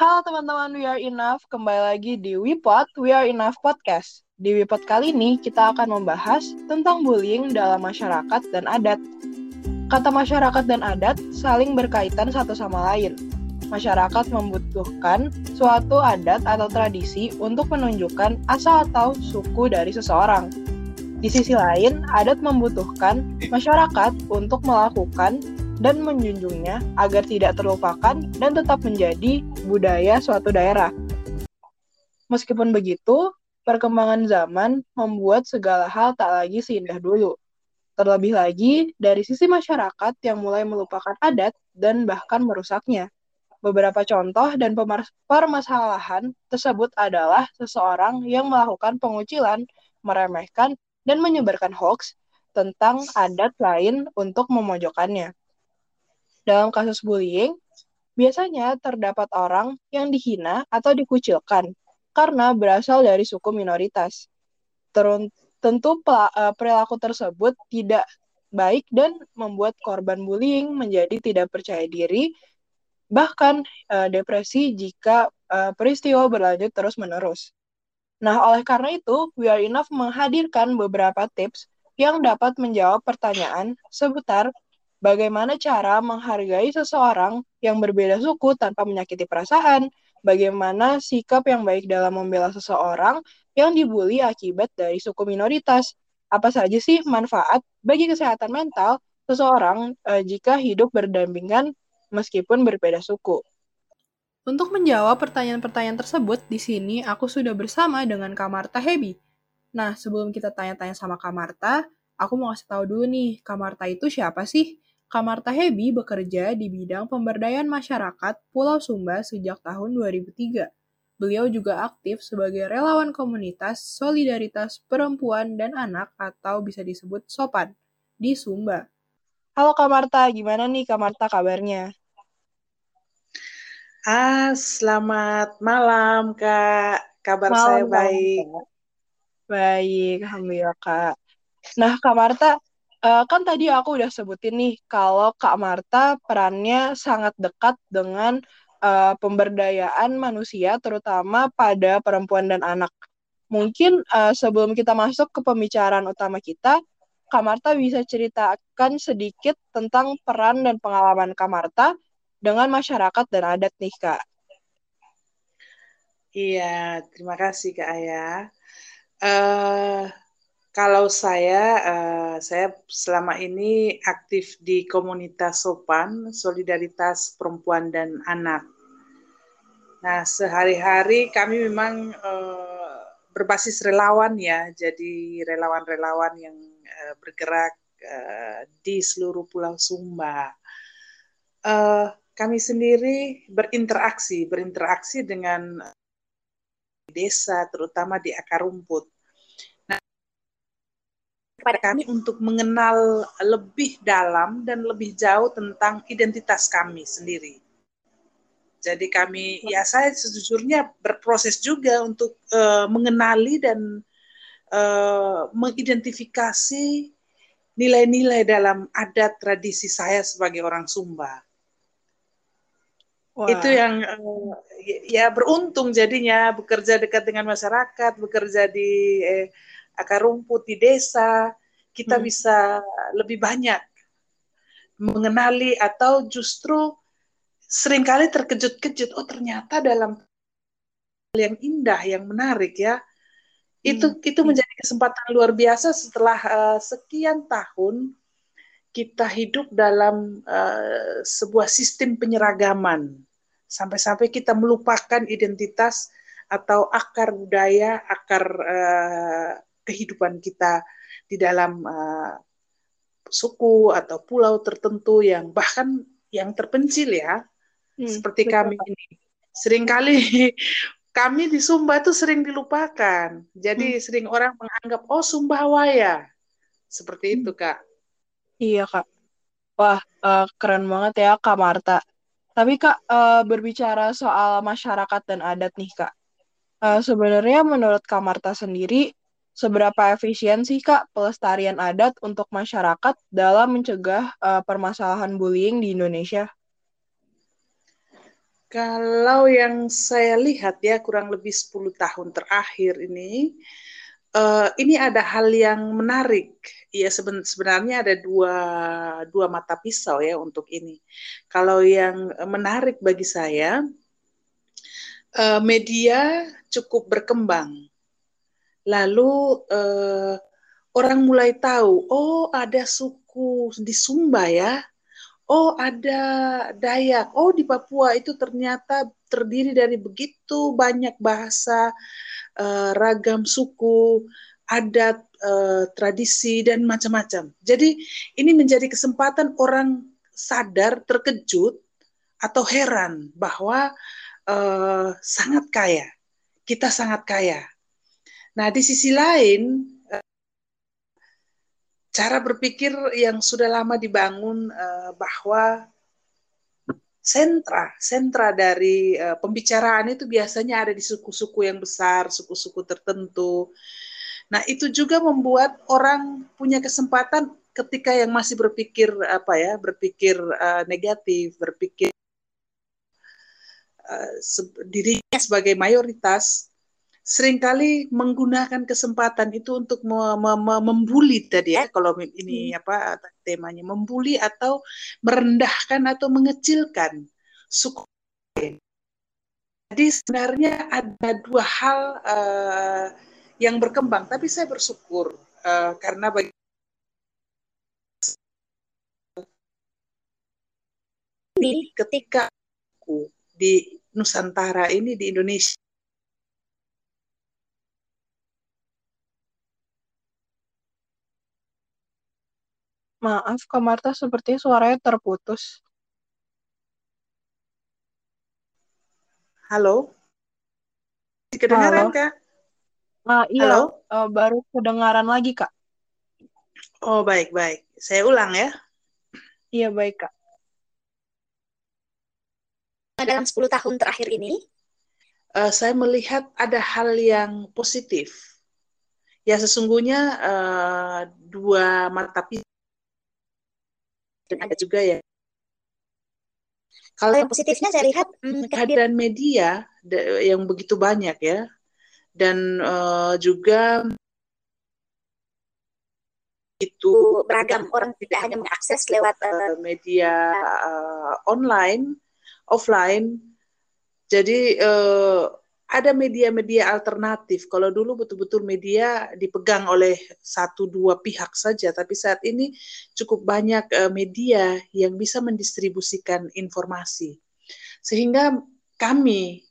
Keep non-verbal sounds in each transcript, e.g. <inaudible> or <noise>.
Halo teman-teman We Are Enough, kembali lagi di WePod, We Are Enough Podcast. Di WePod kali ini kita akan membahas tentang bullying dalam masyarakat dan adat. Kata masyarakat dan adat saling berkaitan satu sama lain. Masyarakat membutuhkan suatu adat atau tradisi untuk menunjukkan asal atau suku dari seseorang. Di sisi lain, adat membutuhkan masyarakat untuk melakukan dan menjunjungnya agar tidak terlupakan dan tetap menjadi budaya suatu daerah. Meskipun begitu, perkembangan zaman membuat segala hal tak lagi seindah dulu. Terlebih lagi dari sisi masyarakat yang mulai melupakan adat dan bahkan merusaknya. Beberapa contoh dan permasalahan tersebut adalah seseorang yang melakukan pengucilan, meremehkan, dan menyebarkan hoax tentang adat lain untuk memojokkannya. Dalam kasus bullying, biasanya terdapat orang yang dihina atau dikucilkan karena berasal dari suku minoritas. Terun tentu eh, perilaku tersebut tidak baik dan membuat korban bullying menjadi tidak percaya diri, bahkan uh, depresi jika uh, peristiwa berlanjut terus-menerus. Nah, oleh karena itu, We Are Enough menghadirkan beberapa tips yang dapat menjawab pertanyaan seputar bagaimana cara menghargai seseorang yang berbeda suku tanpa menyakiti perasaan, bagaimana sikap yang baik dalam membela seseorang yang dibully akibat dari suku minoritas, apa saja sih manfaat bagi kesehatan mental seseorang uh, jika hidup berdampingan meskipun berbeda suku. Untuk menjawab pertanyaan-pertanyaan tersebut, di sini aku sudah bersama dengan Kamarta Hebi. Nah, sebelum kita tanya-tanya sama Kamarta, aku mau kasih tahu dulu nih, Kamarta itu siapa sih? Kamarta Hebi bekerja di bidang pemberdayaan masyarakat Pulau Sumba sejak tahun 2003. Beliau juga aktif sebagai relawan komunitas solidaritas perempuan dan anak atau bisa disebut SOPAN di Sumba. Halo Kamarta, gimana nih Kamarta kabarnya? Ah, selamat malam Kak. Kabar malam, saya baik. Baik, Alhamdulillah Kak. Nah Kak Marta, uh, kan tadi aku udah sebutin nih kalau Kak Marta perannya sangat dekat dengan uh, pemberdayaan manusia terutama pada perempuan dan anak. Mungkin uh, sebelum kita masuk ke pembicaraan utama kita, Kak Marta bisa ceritakan sedikit tentang peran dan pengalaman Kak Marta dengan masyarakat dan adat nih Kak. Iya, terima kasih Kak Ayah. Uh, kalau saya, uh, saya selama ini aktif di komunitas Sopan, Solidaritas Perempuan dan Anak. Nah, sehari-hari kami memang uh, berbasis relawan ya, jadi relawan-relawan yang uh, bergerak uh, di seluruh Pulau Sumba. Uh, kami sendiri berinteraksi, berinteraksi dengan desa, terutama di akar rumput kepada kami untuk mengenal lebih dalam dan lebih jauh tentang identitas kami sendiri. Jadi kami ya saya sejujurnya berproses juga untuk uh, mengenali dan uh, mengidentifikasi nilai-nilai dalam adat tradisi saya sebagai orang Sumba. Wah. Itu yang uh, ya beruntung jadinya bekerja dekat dengan masyarakat, bekerja di eh, akar rumput di desa, kita hmm. bisa lebih banyak mengenali atau justru sering kali terkejut-kejut, oh ternyata dalam yang indah, yang menarik ya, itu hmm. itu menjadi kesempatan luar biasa setelah uh, sekian tahun kita hidup dalam uh, sebuah sistem penyeragaman sampai-sampai kita melupakan identitas atau akar budaya, akar uh, kehidupan kita di dalam uh, suku atau pulau tertentu yang bahkan yang terpencil ya. Hmm, seperti betul. kami ini. Seringkali <laughs> kami di Sumba itu sering dilupakan. Jadi hmm. sering orang menganggap oh Sumbawaya seperti hmm. itu kak. Iya kak. Wah uh, keren banget ya kak Marta. Tapi kak uh, berbicara soal masyarakat dan adat nih kak. Uh, sebenarnya menurut kak Marta sendiri seberapa efisien sih Kak pelestarian adat untuk masyarakat dalam mencegah uh, permasalahan bullying di Indonesia? Kalau yang saya lihat ya kurang lebih 10 tahun terakhir ini, uh, ini ada hal yang menarik. Ya seben sebenarnya ada dua dua mata pisau ya untuk ini. Kalau yang menarik bagi saya, uh, media cukup berkembang. Lalu uh, orang mulai tahu, oh ada suku di Sumba ya, oh ada Dayak, oh di Papua itu ternyata terdiri dari begitu banyak bahasa, uh, ragam suku, adat, uh, tradisi dan macam-macam. Jadi ini menjadi kesempatan orang sadar, terkejut atau heran bahwa uh, sangat kaya, kita sangat kaya. Nah di sisi lain cara berpikir yang sudah lama dibangun uh, bahwa sentra sentra dari uh, pembicaraan itu biasanya ada di suku-suku yang besar, suku-suku tertentu. Nah, itu juga membuat orang punya kesempatan ketika yang masih berpikir apa ya, berpikir negatif, berpikir dirinya sebagai mayoritas sering kali menggunakan kesempatan itu untuk me me me membuli tadi ya kalau ini hmm. apa temanya membuli atau merendahkan atau mengecilkan suku jadi sebenarnya ada dua hal uh, yang berkembang tapi saya bersyukur uh, karena bagi ketika aku di Nusantara ini di Indonesia Maaf, Kak Marta, sepertinya suaranya terputus. Halo? Kedengaran, Halo? Kak? Uh, iya, Halo? Uh, baru kedengaran lagi, Kak. Oh, baik-baik. Saya ulang ya. Iya, baik, Kak. Dalam 10 tahun terakhir ini, uh, saya melihat ada hal yang positif. Ya, sesungguhnya uh, dua mata pisau dan ada juga ya kalau yang positifnya saya lihat hmm, kehadiran media yang begitu banyak ya dan uh, juga itu beragam orang tidak hanya mengakses lewat uh, media uh, online offline. Jadi uh, ada media-media alternatif. Kalau dulu betul-betul media dipegang oleh satu dua pihak saja, tapi saat ini cukup banyak uh, media yang bisa mendistribusikan informasi. Sehingga kami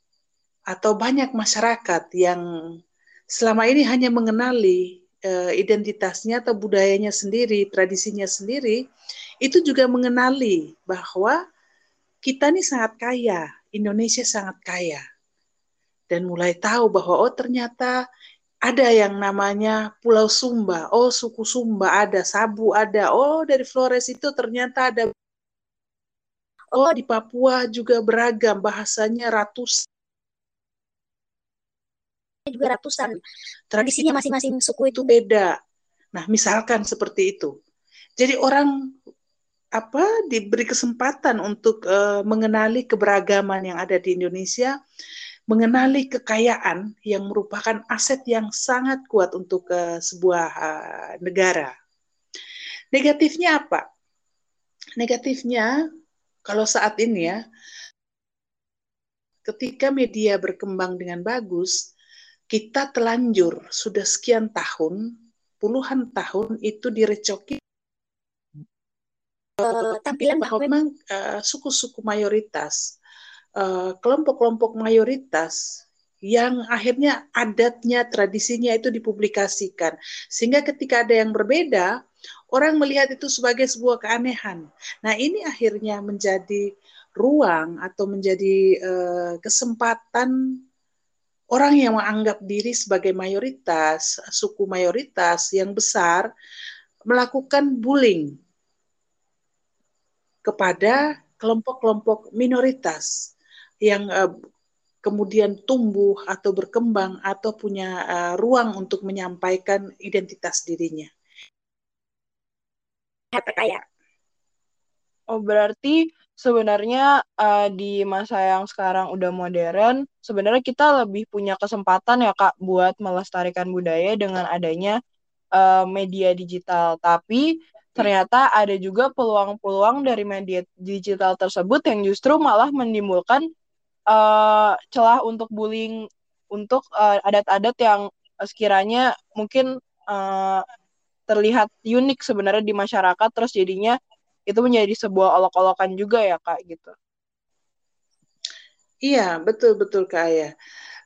atau banyak masyarakat yang selama ini hanya mengenali uh, identitasnya atau budayanya sendiri, tradisinya sendiri, itu juga mengenali bahwa kita ini sangat kaya, Indonesia sangat kaya dan mulai tahu bahwa oh ternyata ada yang namanya Pulau Sumba, oh suku Sumba ada, Sabu ada, oh dari Flores itu ternyata ada, oh di Papua juga beragam bahasanya ratus juga ratusan. Tradisinya masing-masing suku itu beda. Nah, misalkan seperti itu. Jadi orang apa diberi kesempatan untuk uh, mengenali keberagaman yang ada di Indonesia mengenali kekayaan yang merupakan aset yang sangat kuat untuk uh, sebuah uh, negara. Negatifnya apa? Negatifnya kalau saat ini ya, ketika media berkembang dengan bagus, kita telanjur sudah sekian tahun, puluhan tahun itu direcoki uh, tampilan bahwa memang suku-suku uh, mayoritas Eh, kelompok-kelompok mayoritas yang akhirnya adatnya, tradisinya itu dipublikasikan. Sehingga ketika ada yang berbeda, orang melihat itu sebagai sebuah keanehan. Nah, ini akhirnya menjadi ruang atau menjadi uh, kesempatan orang yang menganggap diri sebagai mayoritas, suku mayoritas yang besar, melakukan bullying kepada kelompok-kelompok minoritas yang uh, kemudian tumbuh atau berkembang atau punya uh, ruang untuk menyampaikan identitas dirinya. Kaya. Oh, berarti sebenarnya uh, di masa yang sekarang udah modern, sebenarnya kita lebih punya kesempatan ya Kak buat melestarikan budaya dengan adanya uh, media digital. Tapi ternyata ada juga peluang-peluang dari media digital tersebut yang justru malah menimbulkan uh, celah untuk bullying untuk adat-adat uh, yang sekiranya mungkin uh, terlihat unik sebenarnya di masyarakat terus jadinya itu menjadi sebuah olok-olokan juga ya kak gitu. Iya betul betul kak ya.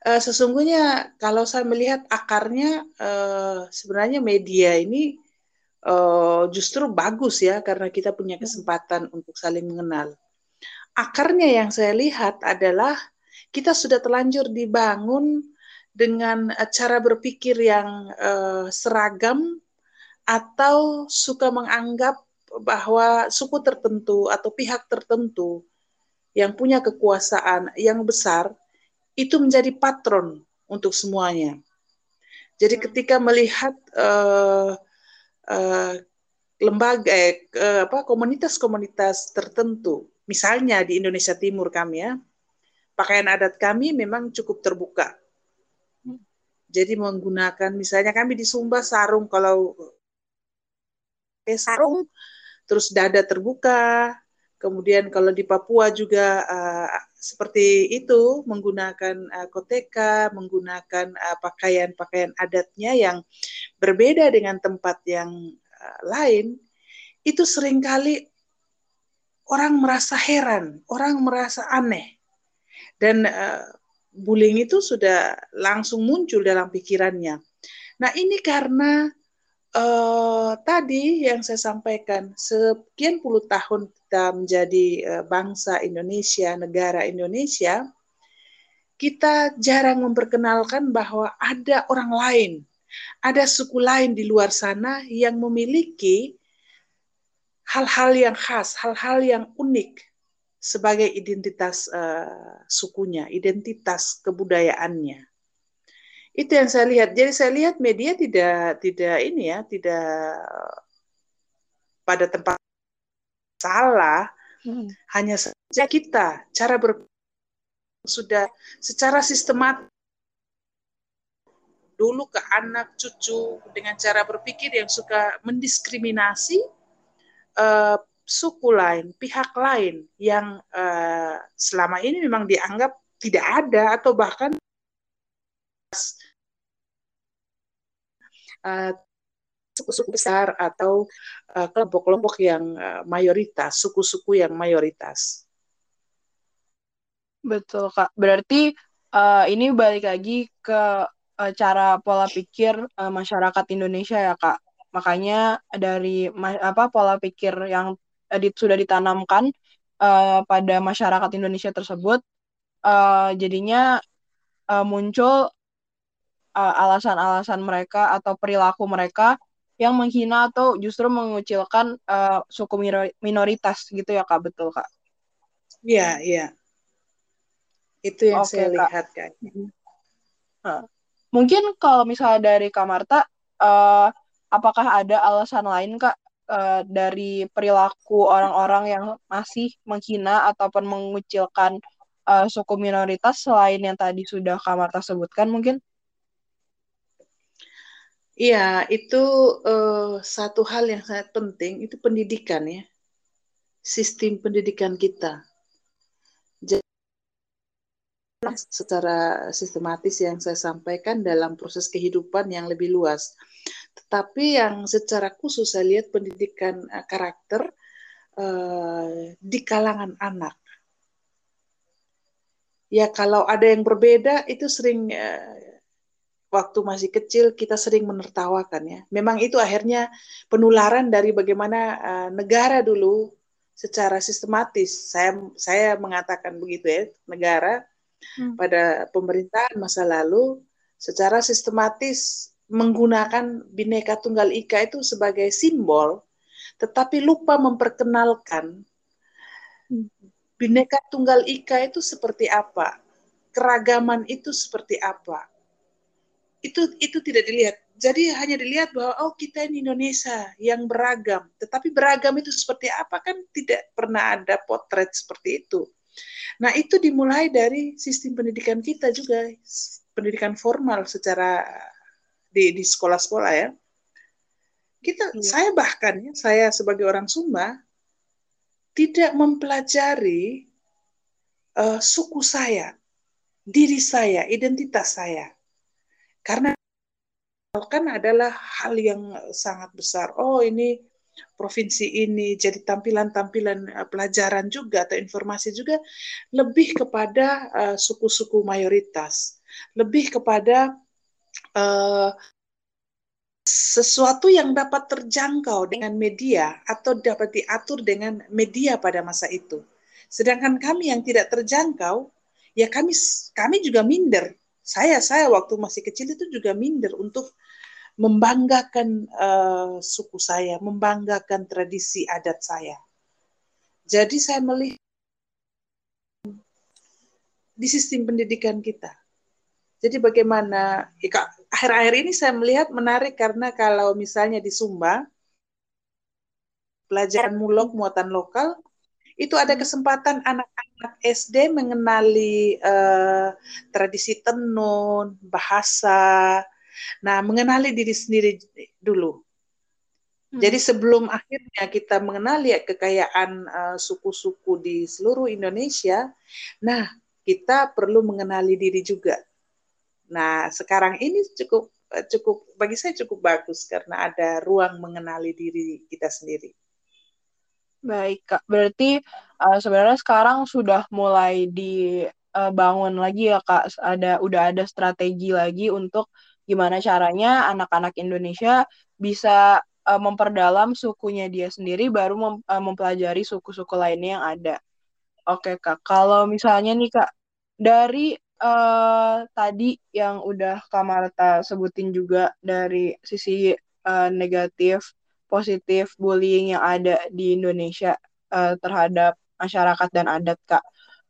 Uh, sesungguhnya kalau saya melihat akarnya uh, sebenarnya media ini uh, justru bagus ya karena kita punya kesempatan hmm. untuk saling mengenal. Akarnya yang saya lihat adalah kita sudah terlanjur dibangun dengan cara berpikir yang uh, seragam atau suka menganggap bahwa suku tertentu atau pihak tertentu yang punya kekuasaan yang besar itu menjadi patron untuk semuanya. Jadi hmm. ketika melihat uh, uh, lembaga eh, apa komunitas-komunitas tertentu, misalnya di Indonesia Timur kami ya, pakaian adat kami memang cukup terbuka. Hmm. Jadi menggunakan misalnya kami di Sumba sarung kalau sarung terus dada terbuka. Kemudian kalau di Papua juga uh, seperti itu menggunakan uh, koteka, menggunakan pakaian pakaian-pakaian adatnya yang berbeda dengan tempat yang uh, lain, itu sering kali orang merasa heran, orang merasa aneh. Dan uh, bullying itu sudah langsung muncul dalam pikirannya. Nah, ini karena uh, tadi yang saya sampaikan, sekian puluh tahun kita menjadi uh, bangsa Indonesia, negara Indonesia, kita jarang memperkenalkan bahwa ada orang lain, ada suku lain di luar sana yang memiliki hal-hal yang khas, hal-hal yang unik sebagai identitas uh, sukunya, identitas kebudayaannya. Itu yang saya lihat. Jadi saya lihat media tidak tidak ini ya, tidak pada tempat salah. Hmm. Hanya saja kita cara ber sudah secara sistematis dulu ke anak cucu dengan cara berpikir yang suka mendiskriminasi uh, suku lain, pihak lain yang uh, selama ini memang dianggap tidak ada atau bahkan uh, suku-suku besar atau uh, kelompok-kelompok yang uh, mayoritas, suku-suku yang mayoritas. Betul kak. Berarti uh, ini balik lagi ke uh, cara pola pikir uh, masyarakat Indonesia ya kak. Makanya dari apa pola pikir yang di, sudah ditanamkan uh, pada masyarakat Indonesia tersebut, uh, jadinya uh, muncul uh, alasan-alasan mereka atau perilaku mereka yang menghina atau justru mengucilkan uh, suku minoritas gitu ya kak betul kak? Iya iya itu yang Oke, saya kak. lihat. Nah, mungkin kalau misalnya dari Kak Marta, uh, apakah ada alasan lain kak uh, dari perilaku orang-orang yang masih menghina ataupun mengucilkan uh, suku minoritas selain yang tadi sudah Kak Marta sebutkan mungkin? Iya, itu uh, satu hal yang sangat penting, itu pendidikan ya. Sistem pendidikan kita. Secara sistematis yang saya sampaikan dalam proses kehidupan yang lebih luas. Tetapi yang secara khusus saya lihat pendidikan uh, karakter uh, di kalangan anak. Ya kalau ada yang berbeda itu sering uh, waktu masih kecil kita sering menertawakan ya. Memang itu akhirnya penularan dari bagaimana uh, negara dulu secara sistematis. Saya saya mengatakan begitu ya, negara hmm. pada pemerintahan masa lalu secara sistematis menggunakan bineka tunggal ika itu sebagai simbol, tetapi lupa memperkenalkan bineka tunggal ika itu seperti apa, keragaman itu seperti apa. Itu itu tidak dilihat. Jadi hanya dilihat bahwa oh kita ini Indonesia yang beragam, tetapi beragam itu seperti apa kan tidak pernah ada potret seperti itu. Nah itu dimulai dari sistem pendidikan kita juga, pendidikan formal secara di di sekolah-sekolah ya. Kita, iya. saya bahkan ya, saya sebagai orang Sumba tidak mempelajari uh, suku saya, diri saya, identitas saya, karena kan adalah hal yang sangat besar. Oh ini provinsi ini jadi tampilan-tampilan uh, pelajaran juga atau informasi juga lebih kepada uh, suku-suku uh, mayoritas, lebih kepada uh, sesuatu yang dapat terjangkau dengan media atau dapat diatur dengan media pada masa itu. Sedangkan kami yang tidak terjangkau, ya kami kami juga minder. Saya saya waktu masih kecil itu juga minder untuk membanggakan uh, suku saya, membanggakan tradisi adat saya. Jadi saya melihat di sistem pendidikan kita. Jadi bagaimana ya, akhir-akhir ini saya melihat menarik karena kalau misalnya di Sumba pelajaran mulok muatan lokal itu ada kesempatan anak-anak SD mengenali uh, tradisi tenun, bahasa, Nah, mengenali diri sendiri dulu. Hmm. Jadi sebelum akhirnya kita mengenali kekayaan uh, suku-suku di seluruh Indonesia, nah kita perlu mengenali diri juga. Nah, sekarang ini cukup cukup bagi saya cukup bagus karena ada ruang mengenali diri kita sendiri. Baik, Kak. Berarti uh, sebenarnya sekarang sudah mulai dibangun lagi ya, Kak. Ada udah ada strategi lagi untuk gimana caranya anak-anak Indonesia bisa uh, memperdalam sukunya dia sendiri baru mem uh, mempelajari suku-suku lainnya yang ada. Oke kak, kalau misalnya nih kak dari uh, tadi yang udah Kak Marta sebutin juga dari sisi uh, negatif, positif bullying yang ada di Indonesia uh, terhadap masyarakat dan adat kak.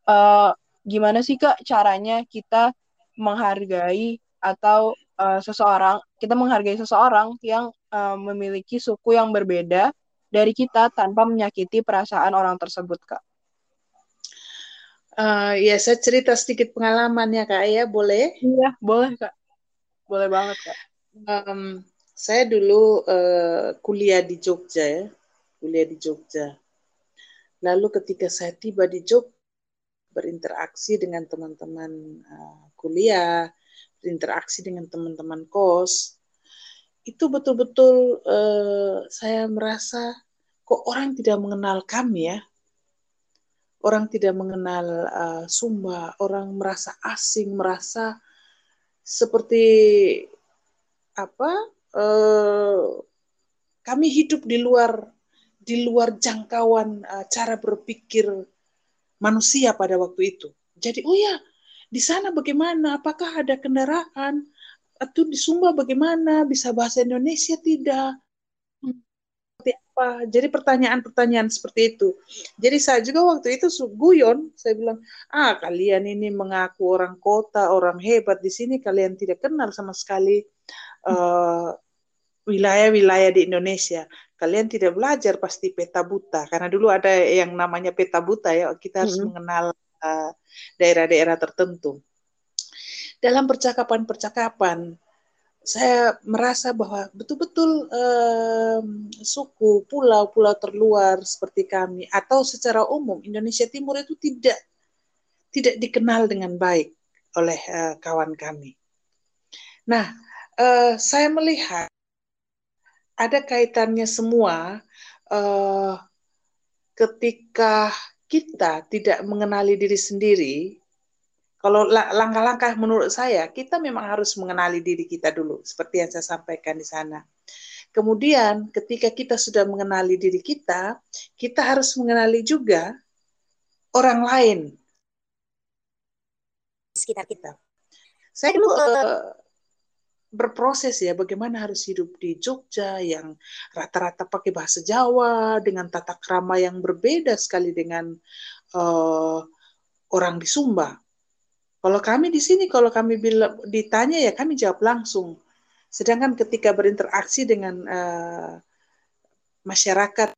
Uh, gimana sih kak caranya kita menghargai atau uh, seseorang kita menghargai seseorang yang uh, memiliki suku yang berbeda dari kita tanpa menyakiti perasaan orang tersebut kak. Uh, ya saya cerita sedikit pengalamannya kak ya boleh? Iya boleh kak, boleh banget kak. Um, saya dulu uh, kuliah di Jogja ya, kuliah di Jogja. Lalu ketika saya tiba di Jogja berinteraksi dengan teman-teman uh, kuliah, berinteraksi dengan teman-teman kos itu betul-betul uh, saya merasa kok orang tidak mengenal kami ya orang tidak mengenal uh, Sumba orang merasa asing merasa seperti apa uh, kami hidup di luar di luar jangkauan uh, cara berpikir manusia pada waktu itu jadi oh ya di sana bagaimana? Apakah ada kendaraan? Atau di Sumba bagaimana? Bisa bahasa Indonesia tidak? Seperti apa? Jadi pertanyaan-pertanyaan seperti itu. Jadi saya juga waktu itu guyon, saya bilang, ah kalian ini mengaku orang kota, orang hebat di sini, kalian tidak kenal sama sekali uh, wilayah-wilayah di Indonesia. Kalian tidak belajar pasti peta buta karena dulu ada yang namanya peta buta ya. Kita harus -hmm. mengenal uh, daerah-daerah tertentu. Dalam percakapan-percakapan, saya merasa bahwa betul-betul um, suku, pulau-pulau terluar seperti kami, atau secara umum Indonesia Timur itu tidak tidak dikenal dengan baik oleh uh, kawan kami. Nah, uh, saya melihat ada kaitannya semua uh, ketika kita tidak mengenali diri sendiri, kalau langkah-langkah menurut saya, kita memang harus mengenali diri kita dulu, seperti yang saya sampaikan di sana. Kemudian, ketika kita sudah mengenali diri kita, kita harus mengenali juga orang lain sekitar kita. Saya dulu uh, berproses ya bagaimana harus hidup di Jogja yang rata-rata pakai bahasa Jawa dengan tata krama yang berbeda sekali dengan uh, orang di Sumba. Kalau kami di sini kalau kami bila, ditanya ya kami jawab langsung. Sedangkan ketika berinteraksi dengan uh, masyarakat,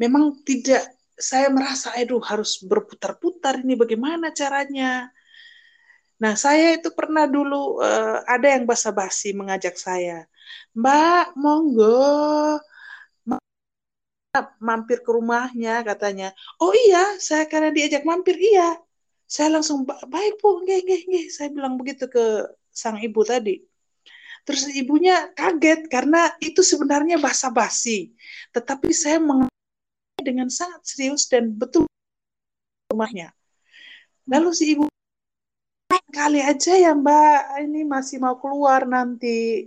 memang tidak saya merasa, aduh harus berputar-putar ini bagaimana caranya. Nah, saya itu pernah dulu uh, ada yang basa-basi mengajak saya, Mbak, monggo mampir ke rumahnya katanya. Oh iya, saya karena diajak mampir iya. Saya langsung baik bu, nggih nggih nggih. Saya bilang begitu ke sang ibu tadi. Terus ibunya kaget karena itu sebenarnya basa-basi. Tetapi saya mengenai dengan sangat serius dan betul rumahnya. Lalu si ibu kali aja ya mbak, ini masih mau keluar nanti.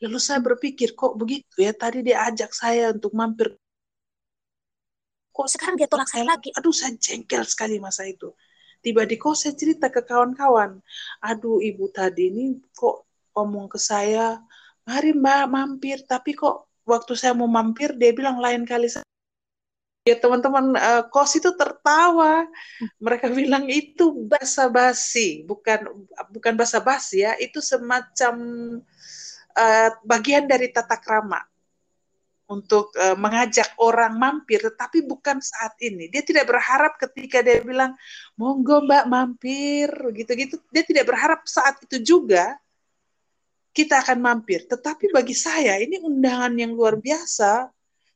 Lalu saya berpikir, kok begitu ya? Tadi dia ajak saya untuk mampir. Kok sekarang dia tolak saya lagi? Aduh, saya jengkel sekali masa itu. Tiba di kos saya cerita ke kawan-kawan. Aduh, ibu tadi ini kok omong ke saya, mari mbak mampir. Tapi kok waktu saya mau mampir, dia bilang lain kali saya ya teman-teman uh, kos itu tertawa mereka bilang itu basa-basi bukan bukan basa-basi ya itu semacam uh, bagian dari tata krama untuk uh, mengajak orang mampir, tetapi bukan saat ini. Dia tidak berharap ketika dia bilang, monggo mbak mampir, gitu-gitu. Dia tidak berharap saat itu juga kita akan mampir. Tetapi bagi saya ini undangan yang luar biasa.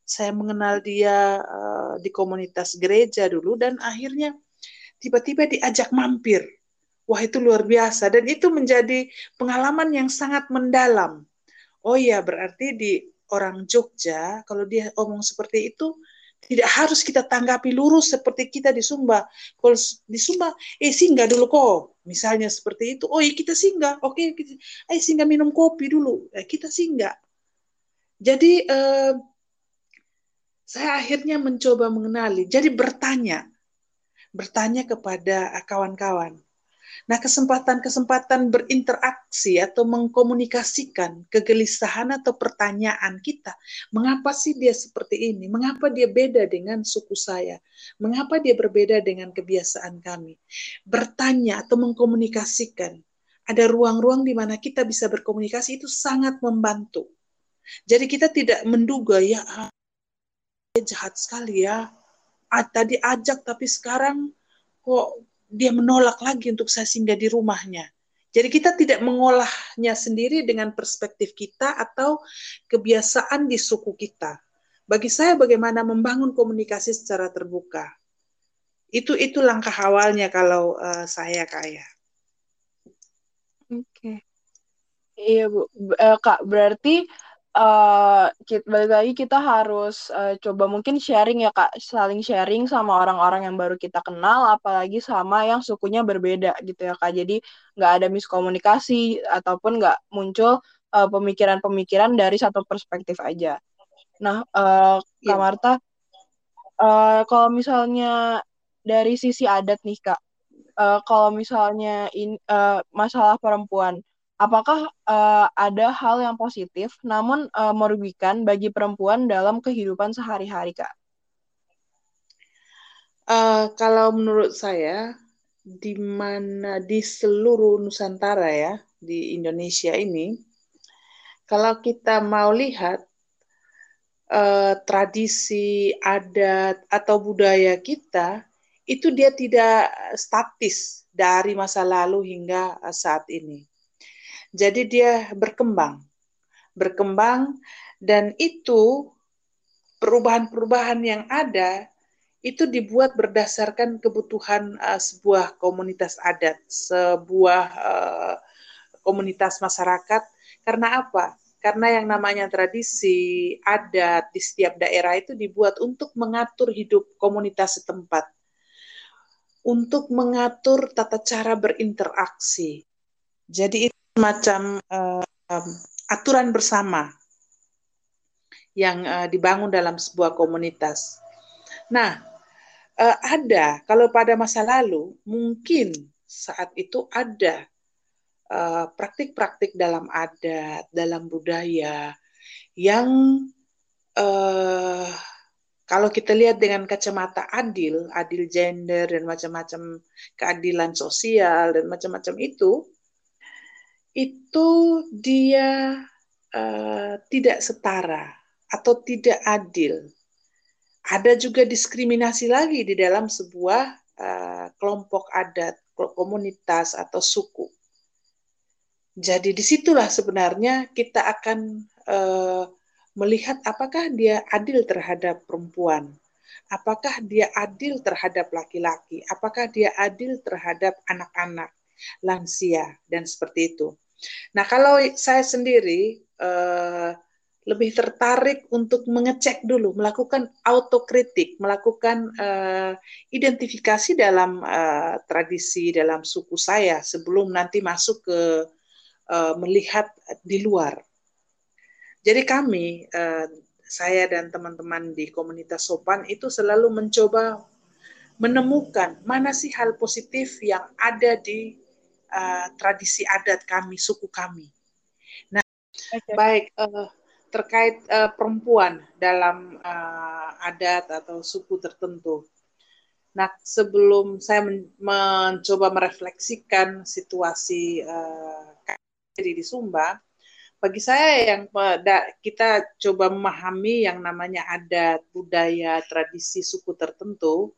Saya mengenal dia uh, di komunitas gereja dulu dan akhirnya tiba-tiba diajak mampir Wah itu luar biasa dan itu menjadi pengalaman yang sangat mendalam. Oh iya berarti di orang Jogja kalau dia omong seperti itu tidak harus kita tanggapi lurus seperti kita di Sumba. Kalau di Sumba, eh singgah dulu kok. Misalnya seperti itu. Oh iya kita singgah. Oke, kita, eh singgah minum kopi dulu. Eh, kita singgah. Jadi eh, saya akhirnya mencoba mengenali. Jadi bertanya, bertanya kepada kawan-kawan Nah, kesempatan-kesempatan berinteraksi atau mengkomunikasikan kegelisahan atau pertanyaan kita, mengapa sih dia seperti ini? Mengapa dia beda dengan suku saya? Mengapa dia berbeda dengan kebiasaan kami? Bertanya atau mengkomunikasikan. Ada ruang-ruang di mana kita bisa berkomunikasi itu sangat membantu. Jadi kita tidak menduga ya ah, jahat sekali ya. Ah, tadi ajak tapi sekarang kok dia menolak lagi untuk saya singgah di rumahnya. Jadi kita tidak mengolahnya sendiri dengan perspektif kita atau kebiasaan di suku kita. Bagi saya bagaimana membangun komunikasi secara terbuka. Itu itu langkah awalnya kalau uh, saya kaya. Oke. Okay. Iya Bu, uh, Kak, berarti uh, kita, balik lagi kita harus uh, coba mungkin sharing ya kak, saling sharing sama orang-orang yang baru kita kenal, apalagi sama yang sukunya berbeda gitu ya kak. Jadi nggak ada miskomunikasi ataupun nggak muncul pemikiran pemikiran-pemikiran dari satu perspektif aja. Nah, uh, Kak yeah. Marta, uh, kalau misalnya dari sisi adat nih kak, uh, kalau misalnya in, uh, masalah perempuan apakah uh, ada hal yang positif namun uh, merugikan bagi perempuan dalam kehidupan sehari-hari, Kak? Uh, kalau menurut saya, di mana di seluruh Nusantara ya, di Indonesia ini, kalau kita mau lihat uh, tradisi, adat, atau budaya kita, itu dia tidak statis dari masa lalu hingga saat ini jadi dia berkembang. Berkembang dan itu perubahan-perubahan yang ada itu dibuat berdasarkan kebutuhan uh, sebuah komunitas adat, sebuah uh, komunitas masyarakat. Karena apa? Karena yang namanya tradisi adat di setiap daerah itu dibuat untuk mengatur hidup komunitas setempat, untuk mengatur tata cara berinteraksi. Jadi itu semacam uh, um, aturan bersama yang uh, dibangun dalam sebuah komunitas. Nah, uh, ada kalau pada masa lalu mungkin saat itu ada praktik-praktik uh, dalam adat, dalam budaya yang uh, kalau kita lihat dengan kacamata adil, adil gender dan macam-macam keadilan sosial dan macam-macam itu, itu dia uh, tidak setara atau tidak adil. Ada juga diskriminasi lagi di dalam sebuah uh, kelompok adat, komunitas atau suku. Jadi di situlah sebenarnya kita akan uh, melihat apakah dia adil terhadap perempuan, apakah dia adil terhadap laki-laki, apakah dia adil terhadap anak-anak, lansia, dan seperti itu. Nah, kalau saya sendiri uh, lebih tertarik untuk mengecek dulu, melakukan autokritik, melakukan uh, identifikasi dalam uh, tradisi dalam suku saya sebelum nanti masuk ke uh, melihat di luar. Jadi kami, uh, saya dan teman-teman di komunitas sopan itu selalu mencoba menemukan mana sih hal positif yang ada di uh, tradisi adat kami, suku kami. Nah, okay. baik uh, terkait uh, perempuan dalam uh, adat atau suku tertentu. Nah, sebelum saya men mencoba merefleksikan situasi uh, di Sumba, bagi saya yang kita coba memahami yang namanya adat, budaya, tradisi suku tertentu,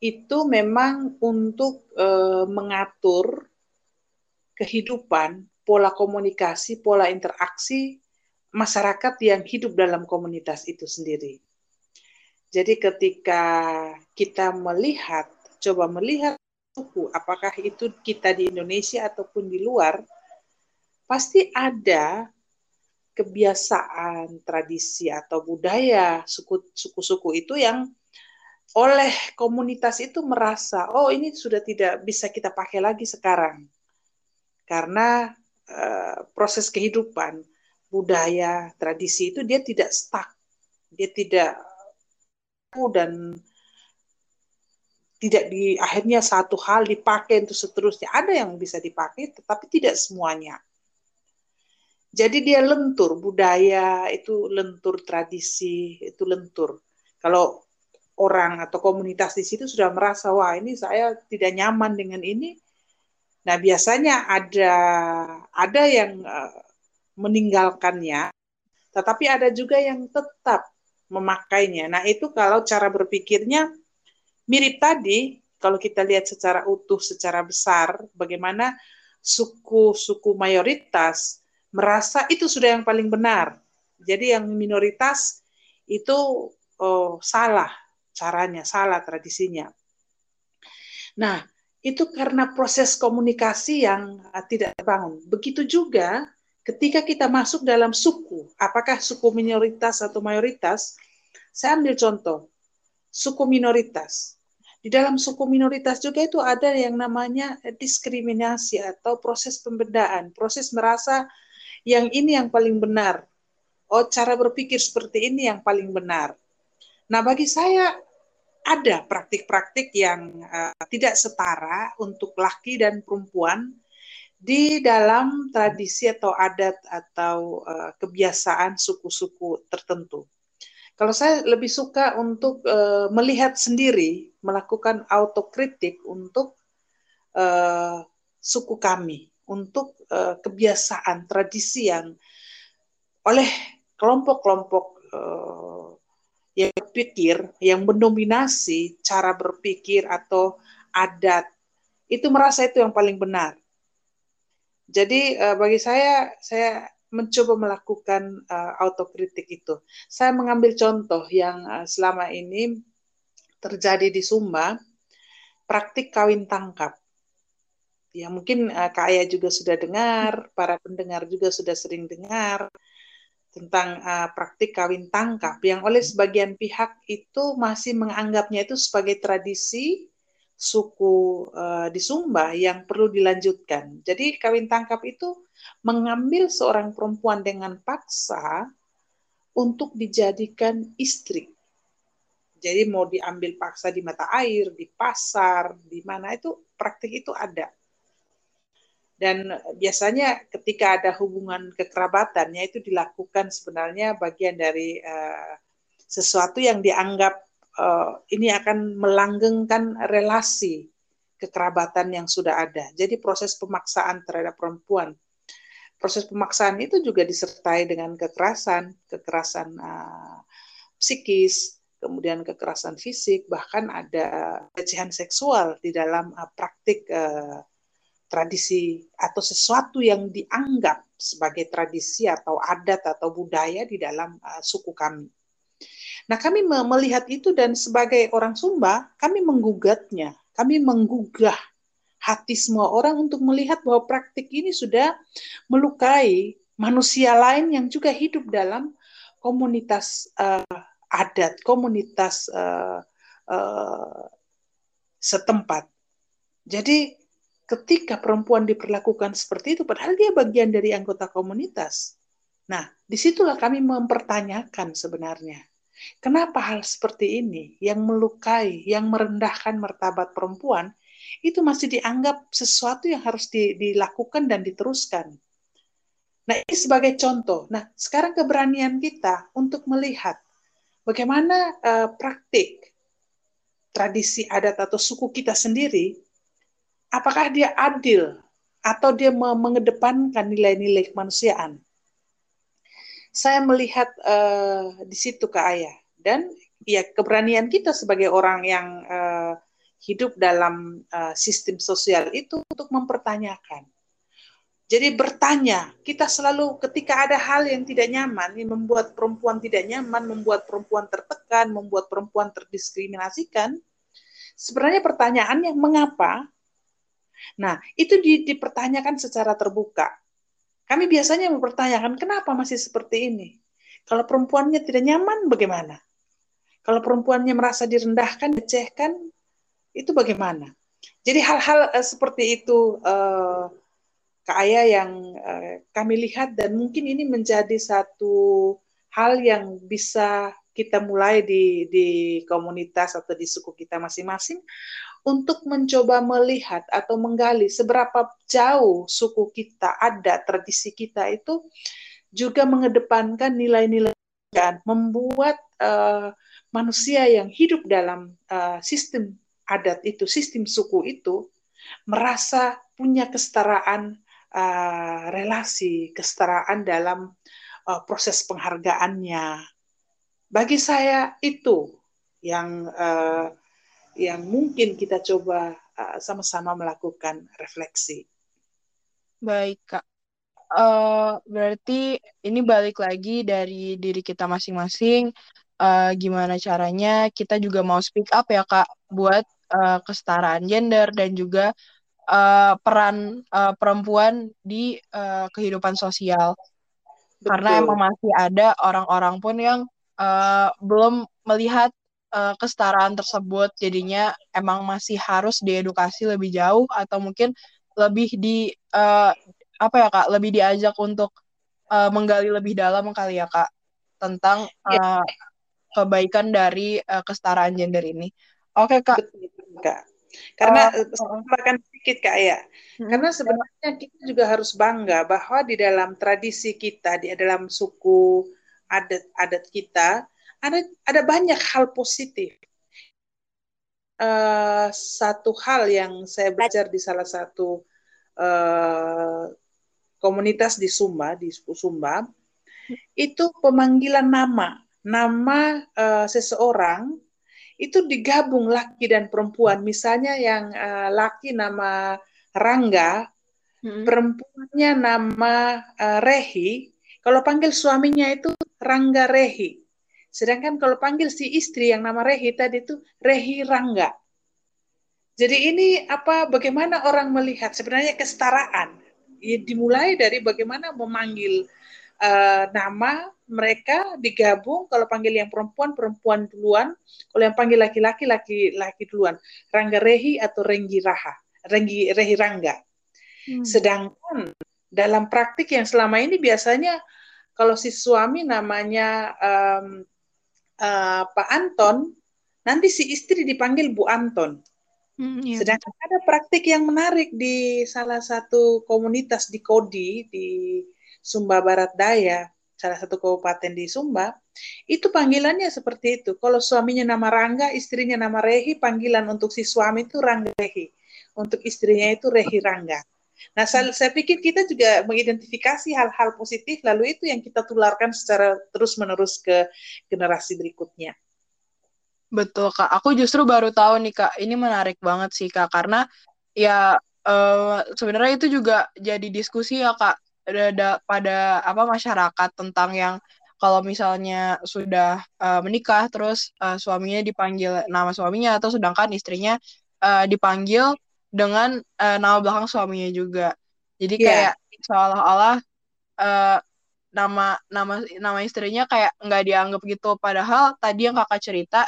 itu memang untuk uh, mengatur kehidupan, pola komunikasi, pola interaksi masyarakat yang hidup dalam komunitas itu sendiri. Jadi ketika kita melihat, coba melihat suku, apakah itu kita di Indonesia ataupun di luar, pasti ada kebiasaan, tradisi atau budaya suku-suku itu yang oleh komunitas itu merasa, oh ini sudah tidak bisa kita pakai lagi sekarang karena uh, proses kehidupan, budaya, tradisi itu dia tidak stuck, dia tidak dan tidak di akhirnya satu hal dipakai untuk seterusnya. Ada yang bisa dipakai, tetapi tidak semuanya. Jadi dia lentur, budaya itu lentur, tradisi itu lentur. Kalau orang atau komunitas di situ sudah merasa, wah ini saya tidak nyaman dengan ini, Nah, biasanya ada ada yang uh, meninggalkannya, tetapi ada juga yang tetap memakainya. Nah, itu kalau cara berpikirnya mirip tadi, kalau kita lihat secara utuh, secara besar, bagaimana suku-suku mayoritas merasa itu sudah yang paling benar. Jadi yang minoritas itu oh, salah caranya, salah tradisinya. Nah, itu karena proses komunikasi yang uh, tidak terbangun. Begitu juga ketika kita masuk dalam suku, apakah suku minoritas atau mayoritas, saya ambil contoh, suku minoritas. Di dalam suku minoritas juga itu ada yang namanya diskriminasi atau proses pembedaan, proses merasa yang ini yang paling benar. Oh, cara berpikir seperti ini yang paling benar. Nah, bagi saya ada praktik-praktik yang uh, tidak setara untuk laki dan perempuan di dalam tradisi atau adat atau uh, kebiasaan suku-suku tertentu. Kalau saya lebih suka untuk uh, melihat sendiri, melakukan autokritik untuk uh, suku kami, untuk uh, kebiasaan tradisi yang oleh kelompok-kelompok yang berpikir, yang mendominasi cara berpikir atau adat, itu merasa itu yang paling benar. Jadi uh, bagi saya, saya mencoba melakukan uh, autokritik itu. Saya mengambil contoh yang uh, selama ini terjadi di Sumba, praktik kawin tangkap. Ya mungkin uh, Kak Ayah juga sudah dengar, para pendengar juga sudah sering dengar tentang uh, praktik kawin tangkap yang oleh sebagian pihak itu masih menganggapnya itu sebagai tradisi suku uh, di Sumba yang perlu dilanjutkan. Jadi kawin tangkap itu mengambil seorang perempuan dengan paksa untuk dijadikan istri. Jadi mau diambil paksa di mata air, di pasar, di mana itu praktik itu ada dan biasanya ketika ada hubungan kekerabatannya itu dilakukan sebenarnya bagian dari uh, sesuatu yang dianggap uh, ini akan melanggengkan relasi kekerabatan yang sudah ada. Jadi proses pemaksaan terhadap perempuan proses pemaksaan itu juga disertai dengan kekerasan, kekerasan uh, psikis, kemudian kekerasan fisik, bahkan ada pelecehan seksual di dalam uh, praktik uh, tradisi atau sesuatu yang dianggap sebagai tradisi atau adat atau budaya di dalam uh, suku kami. Nah, kami melihat itu dan sebagai orang Sumba, kami menggugatnya, kami menggugah hati semua orang untuk melihat bahwa praktik ini sudah melukai manusia lain yang juga hidup dalam komunitas uh, adat, komunitas uh, uh, setempat. Jadi ketika perempuan diperlakukan seperti itu, padahal dia bagian dari anggota komunitas. Nah, di situlah kami mempertanyakan sebenarnya Kenapa hal seperti ini yang melukai, yang merendahkan martabat perempuan itu masih dianggap sesuatu yang harus di, dilakukan dan diteruskan? Nah, ini sebagai contoh. Nah, sekarang keberanian kita untuk melihat bagaimana uh, praktik tradisi adat atau suku kita sendiri, apakah dia adil atau dia mengedepankan nilai-nilai kemanusiaan? saya melihat uh, di situ ke ayah dan ya keberanian kita sebagai orang yang uh, hidup dalam uh, sistem sosial itu untuk mempertanyakan. Jadi bertanya, kita selalu ketika ada hal yang tidak nyaman, yang membuat perempuan tidak nyaman, membuat perempuan tertekan, membuat perempuan terdiskriminasikan, sebenarnya pertanyaannya mengapa? Nah, itu di, dipertanyakan secara terbuka. Kami biasanya mempertanyakan kenapa masih seperti ini. Kalau perempuannya tidak nyaman, bagaimana? Kalau perempuannya merasa direndahkan, dicehkan, itu bagaimana? Jadi hal-hal uh, seperti itu, uh, Kak Ayah yang uh, kami lihat dan mungkin ini menjadi satu hal yang bisa kita mulai di, di komunitas atau di suku kita masing-masing untuk mencoba melihat atau menggali seberapa jauh suku kita ada tradisi kita itu juga mengedepankan nilai-nilai dan membuat uh, manusia yang hidup dalam uh, sistem adat itu, sistem suku itu merasa punya kesetaraan uh, relasi, kesetaraan dalam uh, proses penghargaannya. Bagi saya itu yang uh, yang mungkin kita coba uh, sama-sama melakukan refleksi. Baik, Kak. Uh, berarti ini balik lagi dari diri kita masing-masing. Uh, gimana caranya kita juga mau speak up ya, Kak, buat uh, kesetaraan gender dan juga uh, peran uh, perempuan di uh, kehidupan sosial. Betul. Karena emang masih ada orang-orang pun yang uh, belum melihat uh, kesetaraan tersebut jadinya emang masih harus diedukasi lebih jauh atau mungkin lebih di uh, apa ya kak lebih diajak untuk uh, menggali lebih dalam kali ya kak tentang uh, kebaikan dari uh, kesetaraan gender ini. Oke kak. Betul, kak. Karena uh, uh, sedikit kak ya. Hmm. Karena sebenarnya kita juga harus bangga bahwa di dalam tradisi kita, di dalam suku adat-adat kita, ada ada banyak hal positif. Uh, satu hal yang saya belajar di salah satu uh, komunitas di Sumba di Sumba itu pemanggilan nama nama uh, seseorang itu digabung laki dan perempuan misalnya yang uh, laki nama Rangga hmm. perempuannya nama uh, Rehi kalau panggil suaminya itu Rangga Rehi Sedangkan kalau panggil si istri yang nama Rehi tadi itu Rehi Rangga. Jadi ini apa bagaimana orang melihat? Sebenarnya kesetaraan. Ya, dimulai dari bagaimana memanggil uh, nama mereka digabung. Kalau panggil yang perempuan perempuan duluan. Kalau yang panggil laki-laki laki-laki duluan. Rangga Rehi atau Renggi Raha Renggi Rehi Rangga. Hmm. sedangkan dalam praktik yang selama ini biasanya kalau si suami namanya um, uh, Pak Anton, nanti si istri dipanggil Bu Anton. Hmm, iya. Sedangkan ada praktik yang menarik di salah satu komunitas di Kodi di Sumba Barat Daya, salah satu kabupaten di Sumba, itu panggilannya seperti itu. Kalau suaminya nama Rangga, istrinya nama Rehi, panggilan untuk si suami itu Rangga Rehi. Untuk istrinya itu Rehi Rangga. Nah, saya, pikir kita juga mengidentifikasi hal-hal positif, lalu itu yang kita tularkan secara terus-menerus ke generasi berikutnya. Betul, Kak. Aku justru baru tahu nih, Kak. Ini menarik banget sih, Kak. Karena ya uh, sebenarnya itu juga jadi diskusi ya, Kak. Ada pada apa masyarakat tentang yang kalau misalnya sudah uh, menikah terus uh, suaminya dipanggil nama suaminya atau sedangkan istrinya uh, dipanggil dengan uh, nama belakang suaminya juga. Jadi yeah. kayak seolah-olah uh, nama nama nama istrinya kayak nggak dianggap gitu. Padahal tadi yang kakak cerita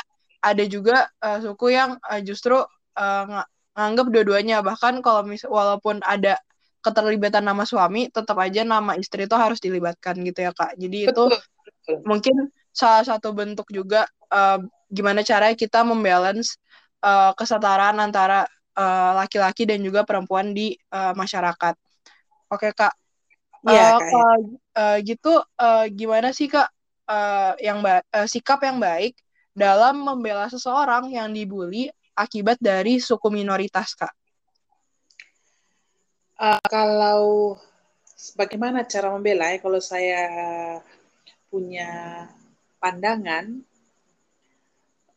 ada juga uh, suku yang uh, justru uh, ng nganggap dua-duanya. Bahkan kalau mis walaupun ada keterlibatan nama suami, tetap aja nama istri itu harus dilibatkan gitu ya kak. Jadi Betul. itu mungkin salah satu bentuk juga uh, gimana caranya kita membalance uh, kesetaraan antara laki-laki uh, dan juga perempuan di uh, masyarakat. Oke kak. Iya. Uh, kalau uh, gitu uh, gimana sih kak uh, yang uh, sikap yang baik dalam membela seseorang yang dibully akibat dari suku minoritas kak? Uh, kalau bagaimana cara membela ya kalau saya punya pandangan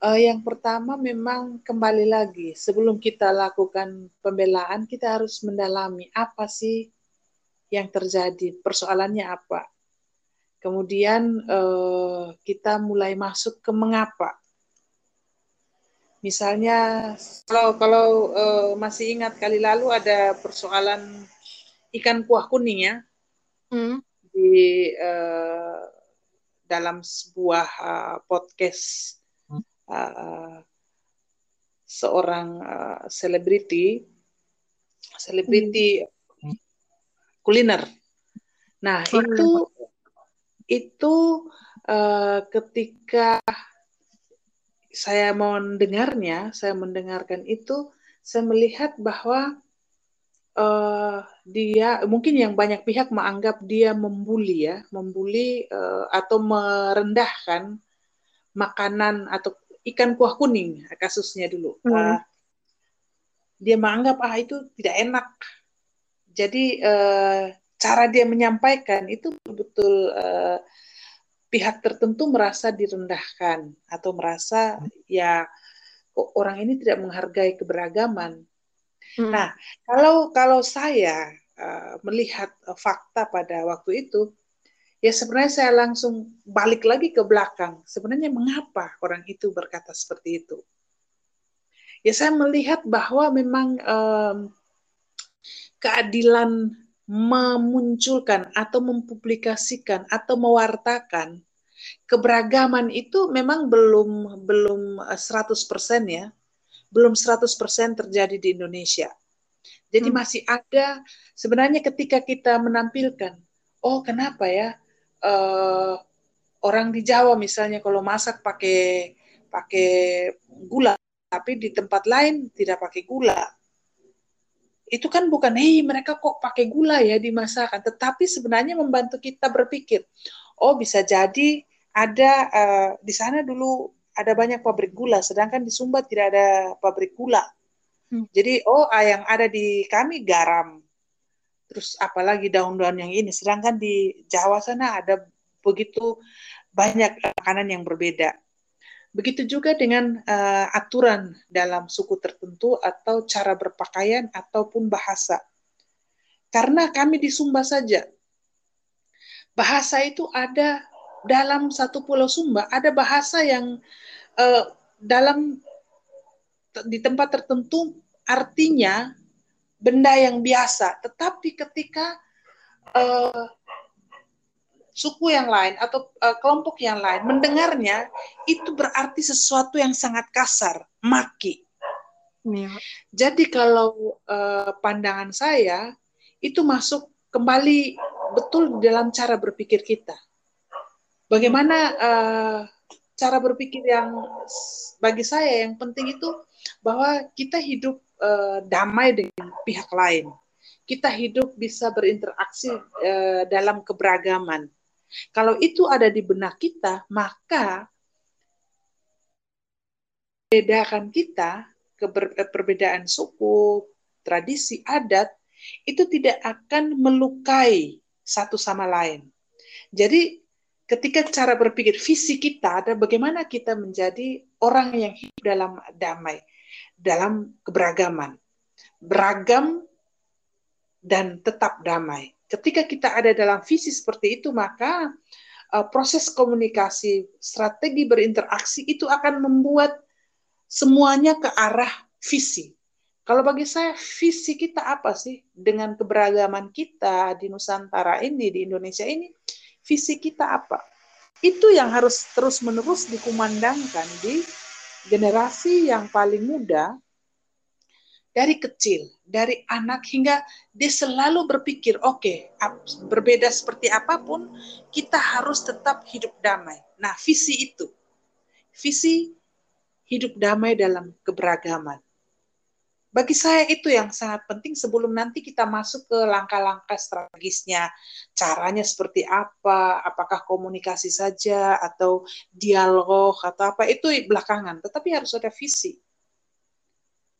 Uh, yang pertama memang kembali lagi sebelum kita lakukan pembelaan kita harus mendalami apa sih yang terjadi, persoalannya apa. Kemudian uh, kita mulai masuk ke mengapa. Misalnya kalau kalau uh, masih ingat kali lalu ada persoalan ikan kuah kuning ya hmm. di uh, dalam sebuah uh, podcast uh, seorang uh, selebriti selebriti hmm. kuliner. Nah, oh, itu itu uh, ketika saya mendengarnya, saya mendengarkan itu, saya melihat bahwa uh, dia mungkin yang banyak pihak menganggap dia membuli ya, membuli uh, atau merendahkan makanan atau ikan kuah kuning kasusnya dulu. Hmm. Uh, dia menganggap ah itu tidak enak. Jadi uh, cara dia menyampaikan itu betul-betul uh, pihak tertentu merasa direndahkan atau merasa ya kok orang ini tidak menghargai keberagaman. Hmm. Nah, kalau kalau saya uh, melihat uh, fakta pada waktu itu, ya sebenarnya saya langsung balik lagi ke belakang. Sebenarnya mengapa orang itu berkata seperti itu? Ya saya melihat bahwa memang um, keadilan memunculkan atau mempublikasikan atau mewartakan keberagaman itu memang belum belum 100% ya. Belum 100% terjadi di Indonesia. Jadi hmm. masih ada sebenarnya ketika kita menampilkan oh kenapa ya uh, orang di Jawa misalnya kalau masak pakai pakai gula, tapi di tempat lain tidak pakai gula. Itu kan bukan, hei mereka kok pakai gula ya di masakan, tetapi sebenarnya membantu kita berpikir, oh bisa jadi ada uh, di sana dulu ada banyak pabrik gula, sedangkan di Sumba tidak ada pabrik gula. Hmm. Jadi oh yang ada di kami garam, terus apalagi daun-daun yang ini. Sedangkan di Jawa sana ada begitu banyak makanan yang berbeda. Begitu juga dengan uh, aturan dalam suku tertentu atau cara berpakaian ataupun bahasa. Karena kami di Sumba saja, bahasa itu ada dalam satu pulau Sumba, ada bahasa yang uh, dalam di tempat tertentu artinya benda yang biasa, tetapi ketika uh, suku yang lain atau uh, kelompok yang lain mendengarnya, itu berarti sesuatu yang sangat kasar, maki. Ya. Jadi kalau uh, pandangan saya itu masuk kembali betul dalam cara berpikir kita. Bagaimana uh, cara berpikir yang bagi saya yang penting itu bahwa kita hidup uh, damai dengan pihak lain. Kita hidup bisa berinteraksi uh, dalam keberagaman. Kalau itu ada di benak kita, maka bedakan kita keber, perbedaan suku, tradisi, adat itu tidak akan melukai satu sama lain. Jadi ketika cara berpikir visi kita ada bagaimana kita menjadi orang yang hidup dalam damai, dalam keberagaman, beragam dan tetap damai. Ketika kita ada dalam visi seperti itu, maka uh, proses komunikasi, strategi berinteraksi itu akan membuat semuanya ke arah visi. Kalau bagi saya, visi kita apa sih dengan keberagaman kita di Nusantara ini, di Indonesia ini? visi kita apa. Itu yang harus terus-menerus dikumandangkan di generasi yang paling muda dari kecil, dari anak hingga dia selalu berpikir, oke, okay, berbeda seperti apa pun, kita harus tetap hidup damai. Nah, visi itu, visi hidup damai dalam keberagaman. Bagi saya itu yang sangat penting sebelum nanti kita masuk ke langkah-langkah strategisnya. Caranya seperti apa, apakah komunikasi saja atau dialog atau apa, itu belakangan. Tetapi harus ada visi.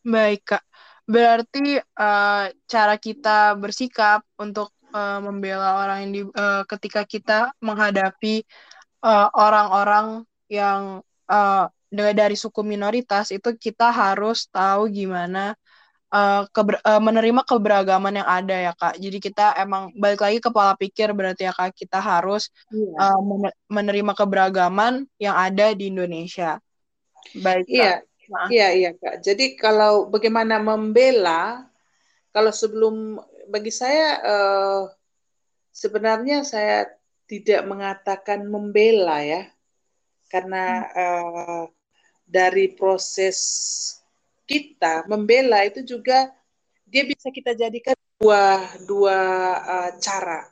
Baik, Kak. Berarti uh, cara kita bersikap untuk uh, membela orang yang di, uh, ketika kita menghadapi orang-orang uh, yang uh, dari suku minoritas itu kita harus tahu gimana uh, keber, uh, menerima keberagaman yang ada ya kak. Jadi kita emang balik lagi ke pola pikir berarti ya kak kita harus yeah. Iya. uh, menerima keberagaman yang ada di Indonesia. Baik. Iya, iya, iya kak. Jadi kalau bagaimana membela, kalau sebelum bagi saya uh, sebenarnya saya tidak mengatakan membela ya, karena uh, dari proses kita membela itu juga dia bisa kita jadikan dua dua uh, cara.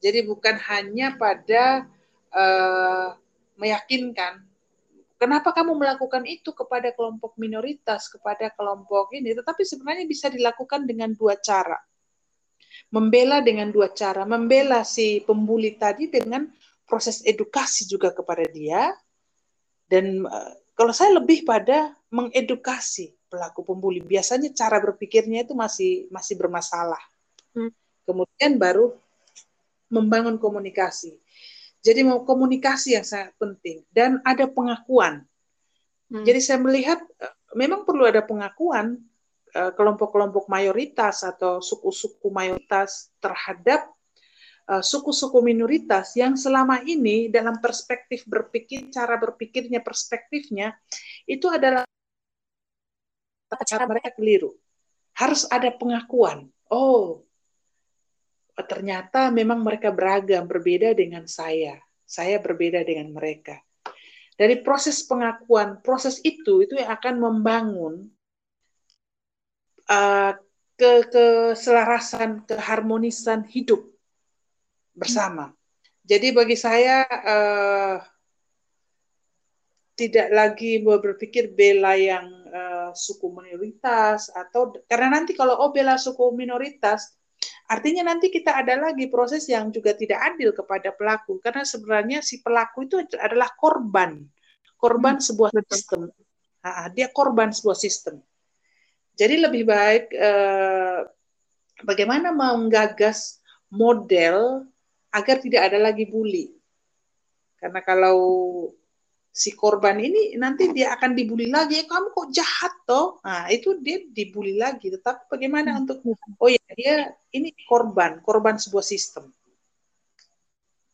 Jadi bukan hanya pada uh, meyakinkan kenapa kamu melakukan itu kepada kelompok minoritas, kepada kelompok ini, tetapi sebenarnya bisa dilakukan dengan dua cara. Membela dengan dua cara, membela si pembuli tadi dengan proses edukasi juga kepada dia dan uh, kalau saya lebih pada mengedukasi pelaku pembuli. Biasanya cara berpikirnya itu masih masih bermasalah. Hmm. Kemudian baru membangun komunikasi. Jadi mau komunikasi yang sangat penting dan ada pengakuan. Hmm. Jadi saya melihat eh, memang perlu ada pengakuan eh, kelompok-kelompok mayoritas atau suku-suku mayoritas terhadap suku-suku minoritas yang selama ini dalam perspektif berpikir, cara berpikirnya, perspektifnya, itu adalah cara mereka keliru. Harus ada pengakuan. Oh, ternyata memang mereka beragam, berbeda dengan saya. Saya berbeda dengan mereka. Dari proses pengakuan, proses itu itu yang akan membangun uh, ke keselarasan, keharmonisan hidup bersama. Jadi bagi saya uh, tidak lagi berpikir bela yang uh, suku minoritas atau karena nanti kalau oh bela suku minoritas artinya nanti kita ada lagi proses yang juga tidak adil kepada pelaku. Karena sebenarnya si pelaku itu adalah korban. Korban hmm, sebuah sistem. Nah, dia korban sebuah sistem. Jadi lebih baik uh, bagaimana menggagas model agar tidak ada lagi bully. Karena kalau si korban ini nanti dia akan dibully lagi, kamu kok jahat toh? Nah, itu dia dibully lagi. Tetapi bagaimana hmm. untuk oh ya dia ini korban, korban sebuah sistem.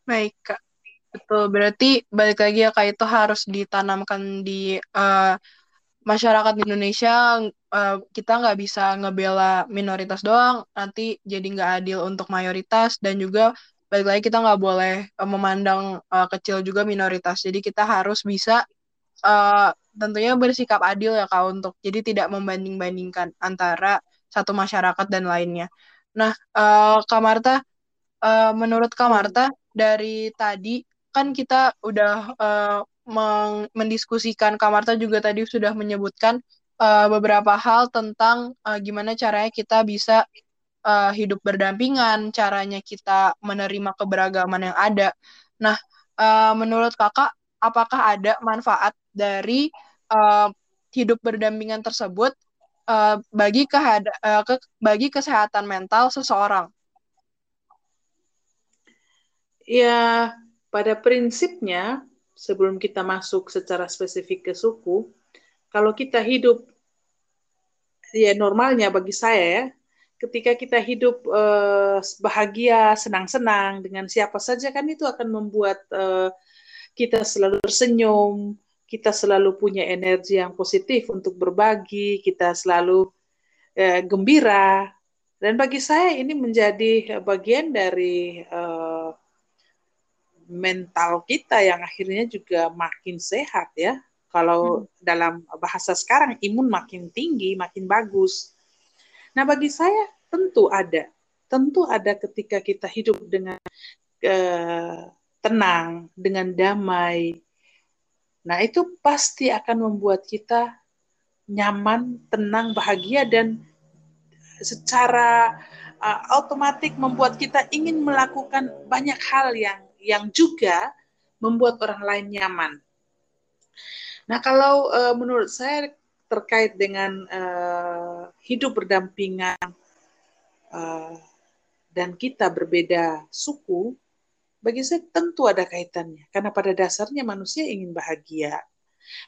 Baik, Kak. Betul, berarti balik lagi ya Kak itu harus ditanamkan di uh, masyarakat Indonesia uh, kita nggak bisa ngebela minoritas doang nanti jadi nggak adil untuk mayoritas dan juga balik lagi kita nggak boleh uh, memandang uh, kecil juga minoritas. Jadi kita harus bisa uh, tentunya bersikap adil ya kak untuk jadi tidak membanding bandingkan antara satu masyarakat dan lainnya. Nah uh, kak Marta uh, menurut kak Marta dari tadi kan kita udah uh, mendiskusikan. Kak Marta juga tadi sudah menyebutkan uh, beberapa hal tentang uh, gimana caranya kita bisa uh, hidup berdampingan, caranya kita menerima keberagaman yang ada. Nah, uh, menurut kakak, apakah ada manfaat dari uh, hidup berdampingan tersebut uh, bagi kehada, uh, ke, bagi kesehatan mental seseorang? Ya, pada prinsipnya sebelum kita masuk secara spesifik ke suku, kalau kita hidup ya normalnya bagi saya ya, ketika kita hidup uh, bahagia, senang-senang dengan siapa saja kan itu akan membuat uh, kita selalu tersenyum, kita selalu punya energi yang positif untuk berbagi, kita selalu uh, gembira. Dan bagi saya ini menjadi bagian dari uh, mental kita yang akhirnya juga makin sehat ya. Kalau hmm. dalam bahasa sekarang imun makin tinggi, makin bagus. Nah, bagi saya tentu ada. Tentu ada ketika kita hidup dengan uh, tenang, dengan damai. Nah, itu pasti akan membuat kita nyaman, tenang, bahagia dan secara uh, otomatis membuat kita ingin melakukan banyak hal yang yang juga membuat orang lain nyaman. Nah, kalau uh, menurut saya terkait dengan uh, hidup berdampingan uh, dan kita berbeda suku, bagi saya tentu ada kaitannya. Karena pada dasarnya manusia ingin bahagia,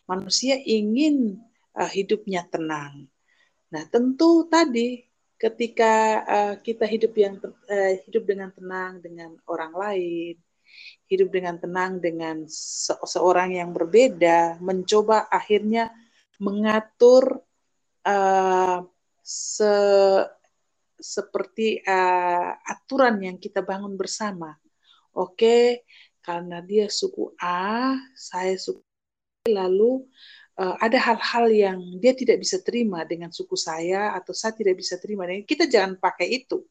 manusia ingin uh, hidupnya tenang. Nah, tentu tadi ketika uh, kita hidup yang uh, hidup dengan tenang dengan orang lain, hidup dengan tenang dengan se seorang yang berbeda, mencoba akhirnya mengatur uh, se seperti uh, aturan yang kita bangun bersama. Oke, okay, karena dia suku A, saya suku A, lalu uh, ada hal-hal yang dia tidak bisa terima dengan suku saya atau saya tidak bisa terima dengan kita jangan pakai itu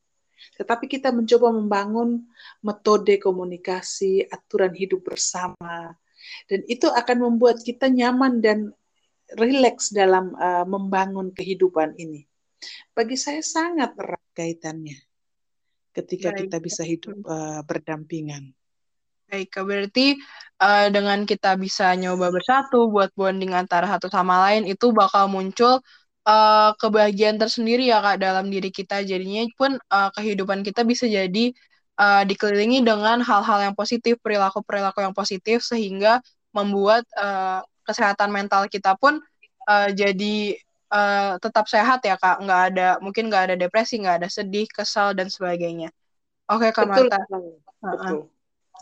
tetapi kita mencoba membangun metode komunikasi, aturan hidup bersama, dan itu akan membuat kita nyaman dan rileks dalam uh, membangun kehidupan ini. Bagi saya sangat erat kaitannya ketika Baik. kita bisa hidup uh, berdampingan. Baik, berarti uh, dengan kita bisa nyoba bersatu buat bonding antara satu sama lain itu bakal muncul uh, kebahagiaan tersendiri ya kak dalam diri kita jadinya pun uh, kehidupan kita bisa jadi uh, dikelilingi dengan hal-hal yang positif perilaku-perilaku yang positif sehingga membuat uh, kesehatan mental kita pun uh, jadi uh, tetap sehat ya kak nggak ada mungkin nggak ada depresi nggak ada sedih kesal dan sebagainya oke kak Betul. Marta uh -uh.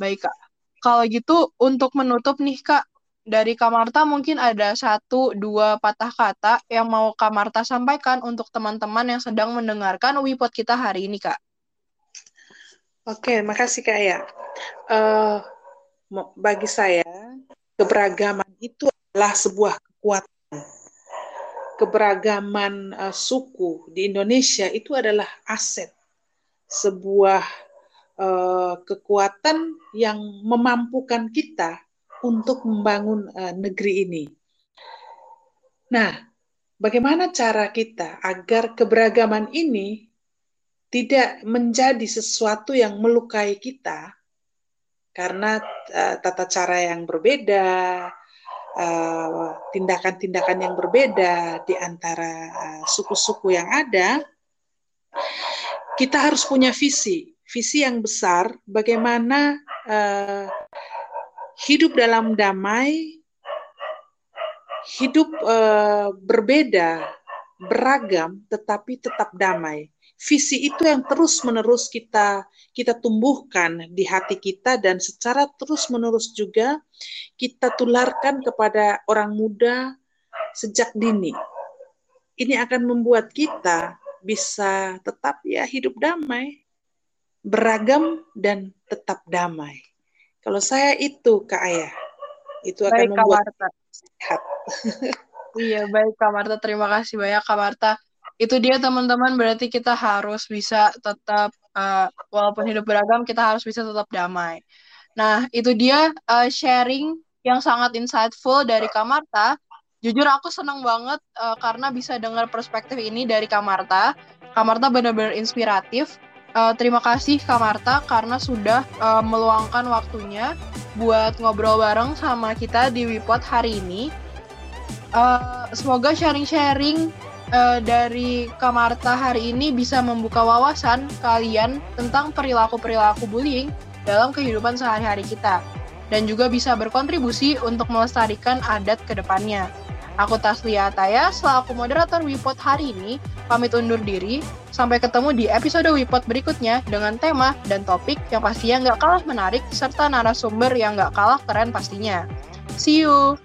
baik kak kalau gitu untuk menutup nih kak dari Kamarta mungkin ada satu dua patah kata yang mau Kamarta sampaikan untuk teman-teman yang sedang mendengarkan Wipot kita hari ini, Kak. Oke, makasih Kak ya. Uh, bagi saya, keberagaman itu adalah sebuah kekuatan. Keberagaman uh, suku di Indonesia itu adalah aset, sebuah uh, kekuatan yang memampukan kita untuk membangun uh, negeri ini. Nah, bagaimana cara kita agar keberagaman ini tidak menjadi sesuatu yang melukai kita karena tata cara yang berbeda, tindakan-tindakan uh, yang berbeda di antara suku-suku uh, yang ada, kita harus punya visi, visi yang besar bagaimana uh, hidup dalam damai, hidup berbeda, beragam, tetapi tetap damai. Visi itu yang terus-menerus kita kita tumbuhkan di hati kita dan secara terus-menerus juga kita tularkan kepada orang muda sejak dini. Ini akan membuat kita bisa tetap ya hidup damai, beragam dan tetap damai. Kalau saya itu Kak Ayah, itu akan baik, membuat sehat. <laughs> iya, baik Kak Marta. Terima kasih banyak Kak Marta. Itu dia teman-teman, berarti kita harus bisa tetap, uh, walaupun hidup beragam, kita harus bisa tetap damai. Nah, itu dia uh, sharing yang sangat insightful dari Kak Marta. Jujur aku senang banget uh, karena bisa dengar perspektif ini dari Kak Marta. Kak Marta benar-benar inspiratif uh, terima kasih Kak Marta karena sudah uh, meluangkan waktunya buat ngobrol bareng sama kita di Wipot hari ini. Uh, semoga sharing-sharing uh, dari Kamarta hari ini bisa membuka wawasan kalian tentang perilaku-perilaku bullying dalam kehidupan sehari-hari kita dan juga bisa berkontribusi untuk melestarikan adat ke depannya. Aku Taslia Ataya, selaku moderator Wipot hari ini, pamit undur diri. Sampai ketemu di episode Wipot berikutnya dengan tema dan topik yang pastinya nggak kalah menarik serta narasumber yang nggak kalah keren pastinya. See you!